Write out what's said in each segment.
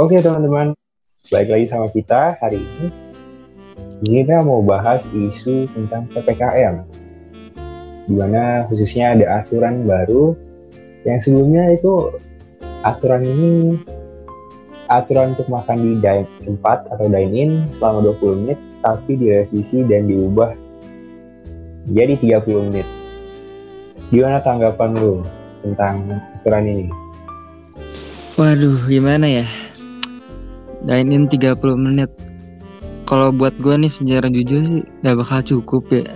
Oke teman-teman, balik lagi sama kita hari ini. Kita mau bahas isu tentang PPKM. Di mana khususnya ada aturan baru yang sebelumnya itu aturan ini aturan untuk makan di dine tempat atau dine in selama 20 menit tapi direvisi dan diubah jadi 30 menit. Gimana tanggapan lu tentang aturan ini? Waduh, gimana ya? Dine in 30 menit. Kalau buat gue nih sejarah jujur sih gak bakal cukup ya.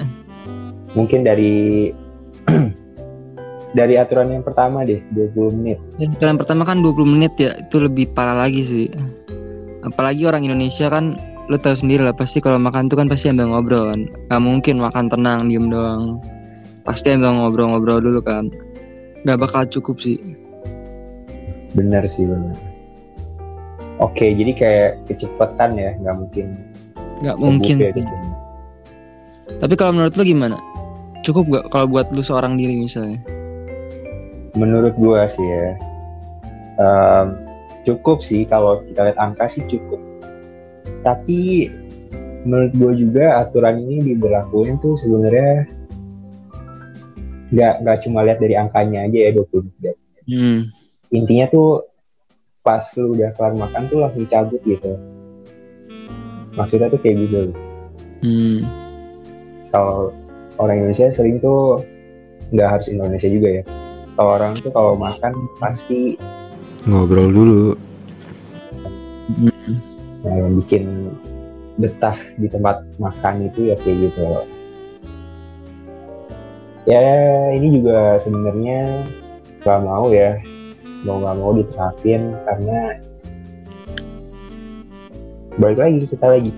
Mungkin dari dari aturan yang pertama deh, 20 menit. Aturan pertama kan 20 menit ya, itu lebih parah lagi sih. Apalagi orang Indonesia kan lu tahu sendiri lah pasti kalau makan tuh kan pasti ambil ngobrol kan. Gak mungkin makan tenang diem doang. Pasti ambil ngobrol-ngobrol dulu kan. Gak bakal cukup sih. Bener sih bener. Oke, jadi kayak kecepatan ya, nggak mungkin. Gak mungkin. Sih. gitu. Tapi kalau menurut lu gimana? Cukup gak kalau buat lu seorang diri misalnya? Menurut gua sih ya, em, cukup sih kalau kita lihat angka sih cukup. Tapi menurut gua juga aturan ini diberlakuin tuh sebenarnya nggak nggak cuma lihat dari angkanya aja ya 20 menit. Hmm. Intinya tuh pas lu udah kelar makan tuh langsung cabut gitu. Maksudnya tuh kayak gitu. Hmm. Kalau orang Indonesia sering tuh nggak harus Indonesia juga ya. Kalau orang tuh kalau makan pasti ngobrol dulu Hmm. Nah, yang bikin betah di tempat makan itu ya kayak gitu. Ya ini juga sebenarnya gak mau ya, mau gak mau diterapin karena balik lagi kita lagi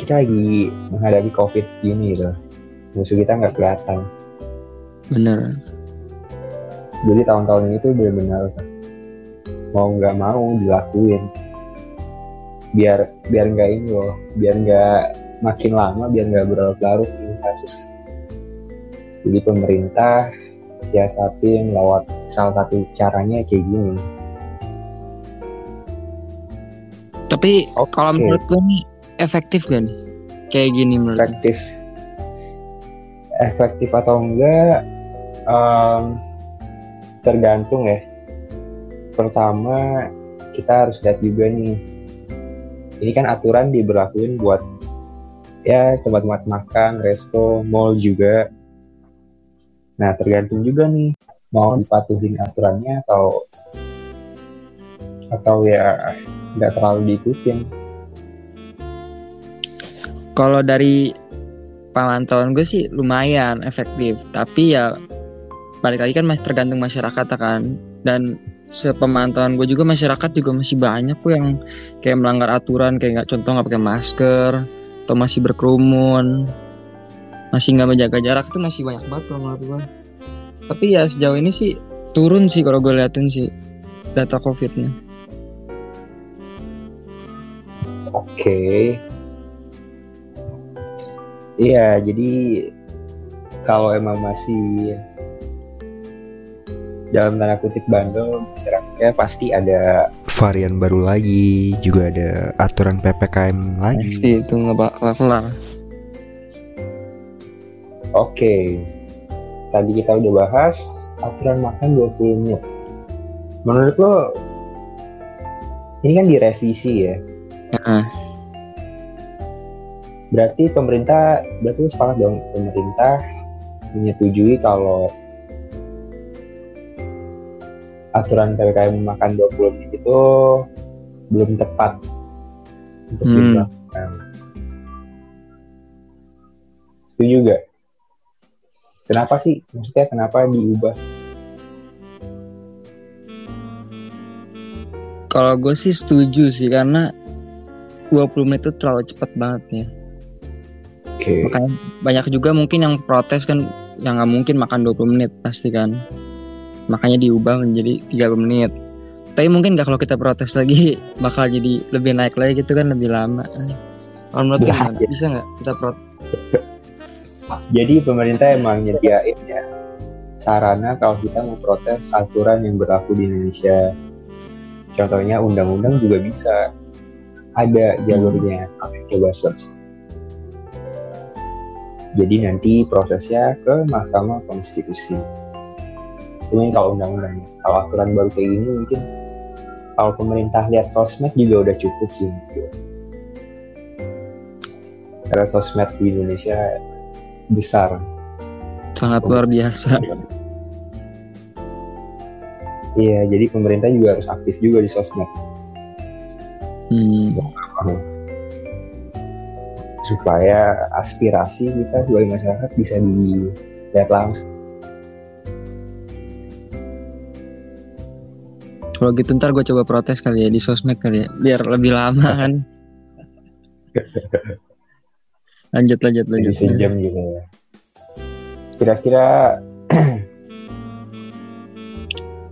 kita lagi menghadapi covid gini gitu. Musuh kita nggak kelihatan. Bener. Jadi tahun-tahun ini tuh benar-benar mau nggak mau dilakuin biar biar nggak ini loh biar nggak makin lama biar nggak berlarut-larut ini kasus jadi pemerintah siasatin lewat salah satu caranya kayak gini. Tapi Oke. kalau menurut lu nih efektif gak nih? Kayak gini menurut efektif. Efektif atau enggak em, tergantung ya. Pertama kita harus lihat juga nih. Ini kan aturan diberlakuin buat ya tempat-tempat makan resto mall juga nah tergantung juga nih mau dipatuhin aturannya atau atau ya nggak terlalu diikutin. Kalau dari pemantauan gue sih lumayan efektif, tapi ya balik lagi kan masih tergantung masyarakat kan. Dan sepemantauan gue juga masyarakat juga masih banyak kok yang kayak melanggar aturan kayak nggak contoh nggak pakai masker atau masih berkerumun, masih nggak menjaga jarak itu masih banyak banget kalau menurut gue. Tapi ya sejauh ini sih turun sih kalau gue liatin sih data covidnya. Oke. Iya, jadi kalau emang masih dalam tanda kutip bandel, masyarakatnya pasti ada varian baru lagi juga ada aturan ppkm lagi Pasti itu nggak bakal kelar. Oke. Tadi kita udah bahas aturan makan 20 menit. Menurut lo ini kan direvisi ya. Heeh. Berarti pemerintah berarti lo sepakat dong pemerintah menyetujui kalau aturan PPKM makan 20 menit itu belum tepat untuk Hmm. diberlakukan. Setuju gak? Kenapa sih? Maksudnya kenapa diubah? Kalau gue sih setuju sih karena 20 menit itu terlalu cepat banget ya. Oke. Makanya banyak juga mungkin yang protes kan yang nggak mungkin makan 20 menit pasti kan. Makanya diubah menjadi 30 menit. Tapi mungkin nggak kalau kita protes lagi bakal jadi lebih naik lagi gitu kan lebih lama. Kalau menurut ya. Bisa nggak kita protes? Jadi pemerintah emang nyediain ya sarana kalau kita mau protes aturan yang berlaku di Indonesia. contohnya undang-undang juga bisa. Ada jalurnya kalian coba search. Jadi nanti prosesnya ke Mahkamah Konstitusi. Ini kalau undang-undang kalau aturan baru kayak gini mungkin kalau pemerintah lihat sosmed juga udah cukup sih. Karena sosmed di Indonesia besar. Sangat luar biasa. Iya jadi pemerintah juga harus aktif juga di sosmed. Hmm. supaya aspirasi kita sebagai masyarakat bisa dilihat langsung. Kalau gitu ntar gue coba protes kali ya di sosmed kali ya biar lebih lama kan lanjut lanjut lanjut. sejam gitu ya. Kira-kira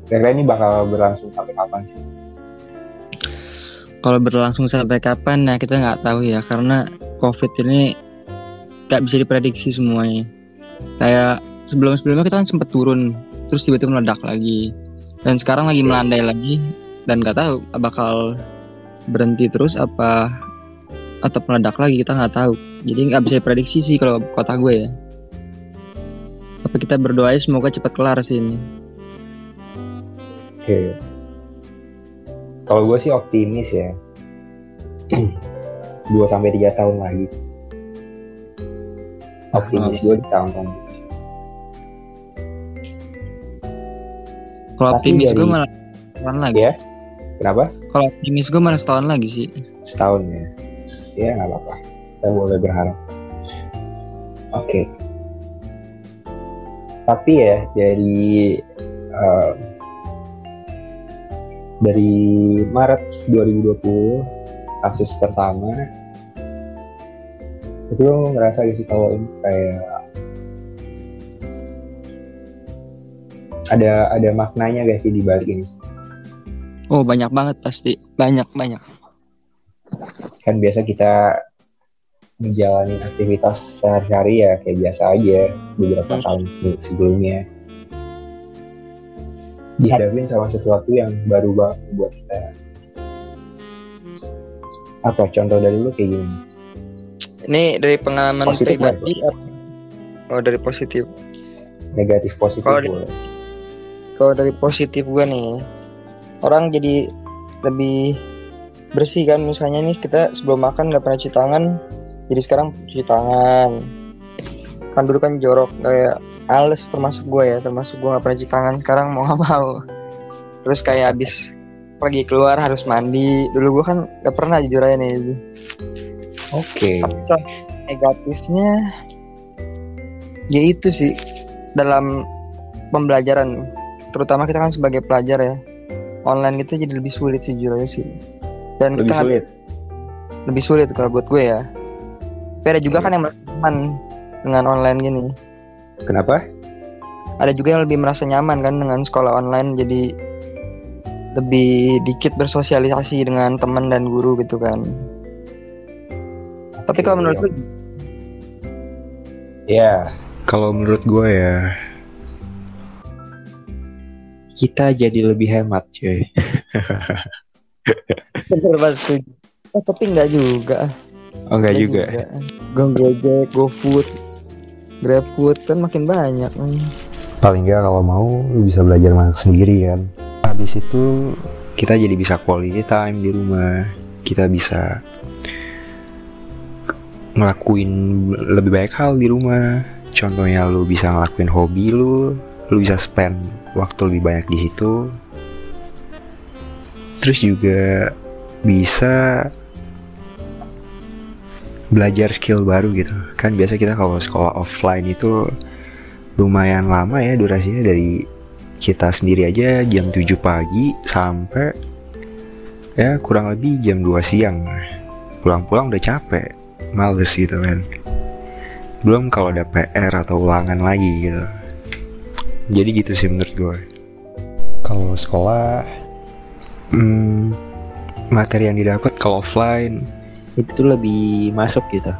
kira-kira ini bakal berlangsung sampai kapan sih? Kalau berlangsung sampai kapan nah kita nggak tahu ya. Karena covid ini nggak bisa diprediksi semuanya. Kayak sebelum sebelumnya kita kan sempat turun terus tiba-tiba meledak lagi. Dan sekarang lagi melandai lagi dan nggak tahu bakal berhenti terus apa atau meledak lagi kita nggak tahu. Jadi nggak bisa diprediksi sih kalau kota gue ya. Tapi kita berdoa semoga cepat kelar sih ini. Oke. Kalau gue sih optimis ya. 2 sampai tiga tahun lagi sih. optimis gue di tahun-tahun kalau optimis gue malah setahun lagi. Ya? Kenapa? Kalau optimis gue malah setahun lagi sih. Setahun ya ya nggak apa-apa. Kita boleh berharap. Oke. Tapi ya dari eh, dari Maret 2020 kasus pertama itu ngerasa sih kalau ini kayak ada ada maknanya gak sih di balik ini? Oh banyak banget pasti. Banyak banyak kan biasa kita menjalani aktivitas sehari-hari ya kayak biasa aja beberapa Hmm. tahun sebelumnya. Dihadapin sama sesuatu yang baru banget buat kita. Apa contoh dari lu kayak gini ini dari pengalaman Positif pribadi oh dari positif. Negatif positif Kalau boleh. kalau dari positif gue nih orang jadi lebih bersih kan misalnya nih kita sebelum makan nggak pernah cuci tangan jadi sekarang cuci tangan. Kan dulu kan jorok kayak ales termasuk gue ya termasuk gue nggak pernah cuci tangan sekarang mau nggak mau. Terus kayak habis pergi keluar harus mandi dulu gue kan nggak pernah jujur aja nih. Oke. Tapi kalau negatifnya? Ya itu sih dalam pembelajaran terutama kita kan sebagai pelajar ya online itu jadi lebih sulit sih jujur aja sih dan lebih kita sulit. Lebih sulit kalau buat gue ya. Tapi ada juga kan yang merasa nyaman dengan online gini. Kenapa? Ada juga yang lebih merasa nyaman kan dengan sekolah online jadi lebih dikit bersosialisasi dengan teman dan guru gitu kan. Tapi kalau menurut lu? Ya Kalau menurut gue ya kita jadi lebih hemat cuy bener banget setuju Oh, tapi enggak juga. Oh enggak Nggak juga. Gang Gojek, GoFood, GrabFood kan makin banyak. Paling nggak kalau mau lu bisa belajar masak sendiri kan. Habis itu kita jadi bisa quality time di rumah. Kita bisa ngelakuin lebih banyak hal di rumah. Contohnya lu bisa ngelakuin hobi lu. Lu bisa spend waktu lebih banyak di situ terus juga bisa belajar skill baru gitu. Kan biasa kita kalau sekolah offline itu lumayan lama ya durasinya. Dari kita sendiri aja jam 7 pagi sampai ya kurang lebih jam 2 siang. Pulang-pulang udah capek males gitu kan. Belum kalau ada PR atau ulangan lagi gitu. Jadi gitu sih menurut gue kalau sekolah hmm, materi yang didapat kalau offline. Itu tuh lebih masuk gitu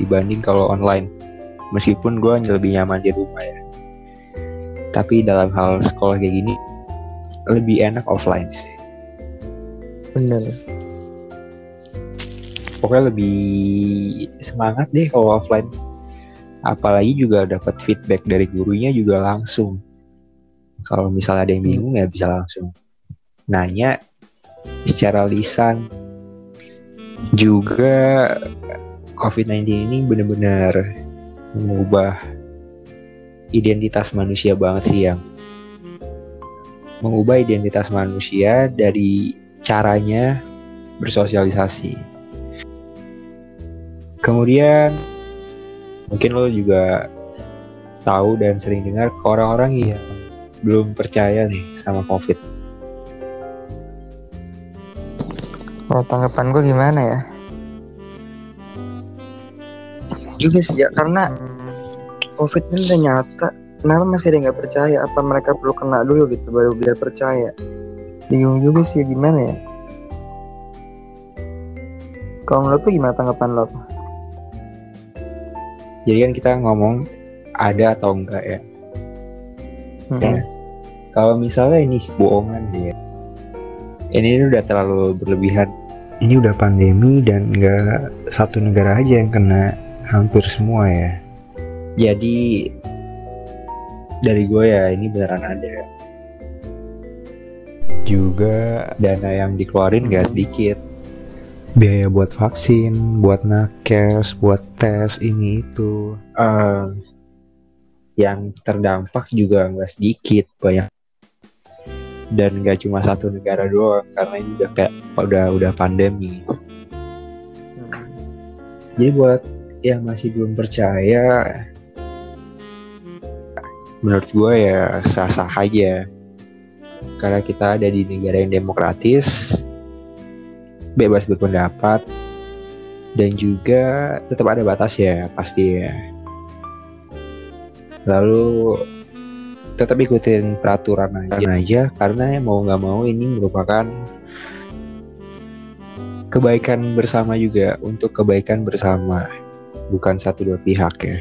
dibanding kalau online. Meskipun gue lebih nyaman di rumah ya. Tapi dalam hal sekolah kayak gini lebih enak offline sih. Bener. Pokoknya lebih semangat deh kalau offline. Apalagi juga dapat feedback dari gurunya juga langsung. Kalau misalnya ada yang bingung ya bisa langsung nanya secara lisan juga COVID-19 ini benar-benar mengubah identitas manusia banget sih yang mengubah identitas manusia dari caranya bersosialisasi. Kemudian mungkin lo juga tahu dan sering dengar ke orang-orang yang belum percaya nih sama COVID. Kalau tanggapan gue gimana ya juga sih ya karena covid ini udah nyata kenapa masih ada yang nggak percaya apa mereka perlu kena dulu gitu baru biar percaya bingung juga sih gimana ya kalau menurut lu gimana tanggapan lo Jadi kan kita ngomong ada atau enggak ya. Hmm. Ya. Kalau misalnya ini bohongan sih ya. Ini udah terlalu berlebihan. Ini udah pandemi dan nggak satu negara aja yang kena, hampir semua ya. Jadi dari gue ya ini beneran ada. Juga dana yang dikeluarin gak sedikit. Biaya buat vaksin, buat nakes, buat tes ini itu. Eh, yang terdampak juga nggak sedikit banyak dan nggak cuma satu negara doang karena ini udah kayak udah udah pandemi. Jadi buat yang masih belum percaya menurut gue ya sah-sah aja. Karena kita ada di negara yang demokratis bebas berpendapat dan juga tetap ada batas ya pasti ya. Lalu tetap ikutin peraturan aja, aja. Karena mau nggak mau ini merupakan kebaikan bersama juga. Untuk kebaikan bersama bukan satu dua pihak ya.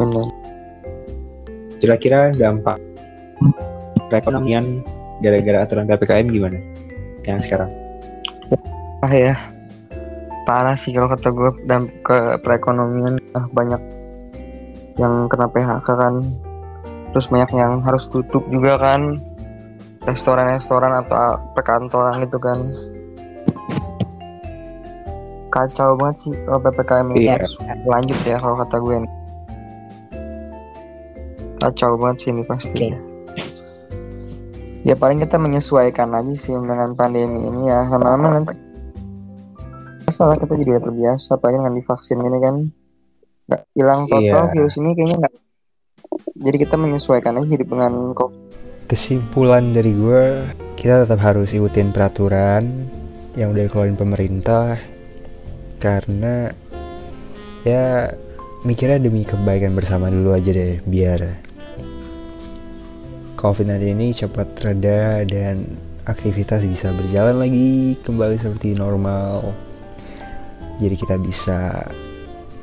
Bener kira-kira dampak perekonomian gara-gara aturan ppkm gimana? Yang sekarang? Ah ya. Parah sih kalau kata gue dan ke perekonomian ah, banyak yang kena PHK kan terus banyak yang harus tutup juga kan restoran-restoran atau perkantoran gitu kan kacau banget sih kalau ppkm ini Iya. harus lanjut ya kalau kata gue nih. kacau banget sih ini pasti Oke. ya paling kita menyesuaikan aja sih dengan pandemi ini ya lama-lama nanti masalah kita jadi terbiasa apalagi dengan divaksin ini kan nggak hilang total Iya. virus ini kayaknya nggak jadi kita menyesuaikan aja hidup dengan covid Kesimpulan dari gue, kita tetap harus ikutin peraturan yang udah dikeluarin pemerintah karena ya mikirnya demi kebaikan bersama dulu aja deh biar COVID-19 ini cepat reda dan aktivitas bisa berjalan lagi kembali seperti normal. Jadi kita bisa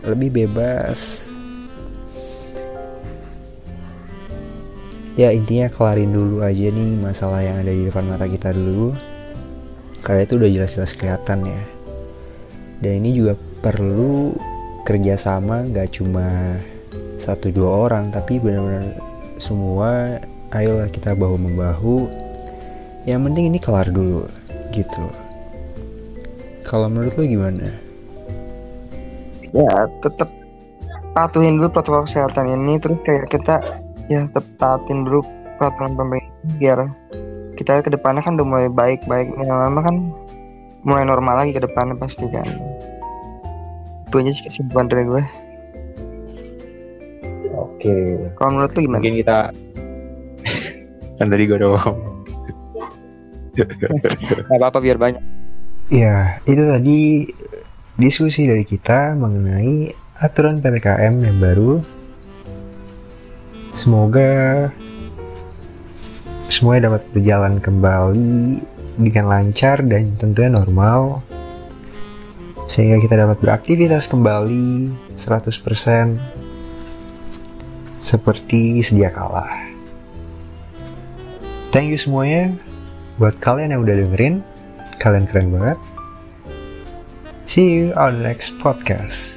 lebih bebas ya intinya kelarin dulu aja nih masalah yang ada di depan mata kita dulu. Karena itu udah jelas-jelas kelihatan ya. Dan ini juga perlu kerjasama nggak cuma satu dua orang tapi benar-benar semua. Ayolah kita bahu membahu yang penting ini kelar dulu gitu. Kalau menurut lo gimana? Ya tetap patuhin dulu protokol kesehatan ini terus kayak kita ya tetap taatin dulu peraturan pemerintah biar kita ke depannya kan udah mulai baik-baik lama-lama kan mulai normal lagi ke depannya pasti kan. Itu aja sih kesimpulan dari gue. Oke. Kalau menurut lu gimana? Mungkin kita kan tadi gue udah ngomong. Nggak apa-apa biar banyak. Ya, itu tadi diskusi dari kita mengenai aturan PPKM yang baru. Semoga semuanya dapat berjalan kembali dengan lancar dan tentunya normal. Sehingga kita dapat beraktivitas kembali 100% seperti sedia kala. Thank you semuanya buat kalian yang udah dengerin kalian keren banget. See you on the next podcast.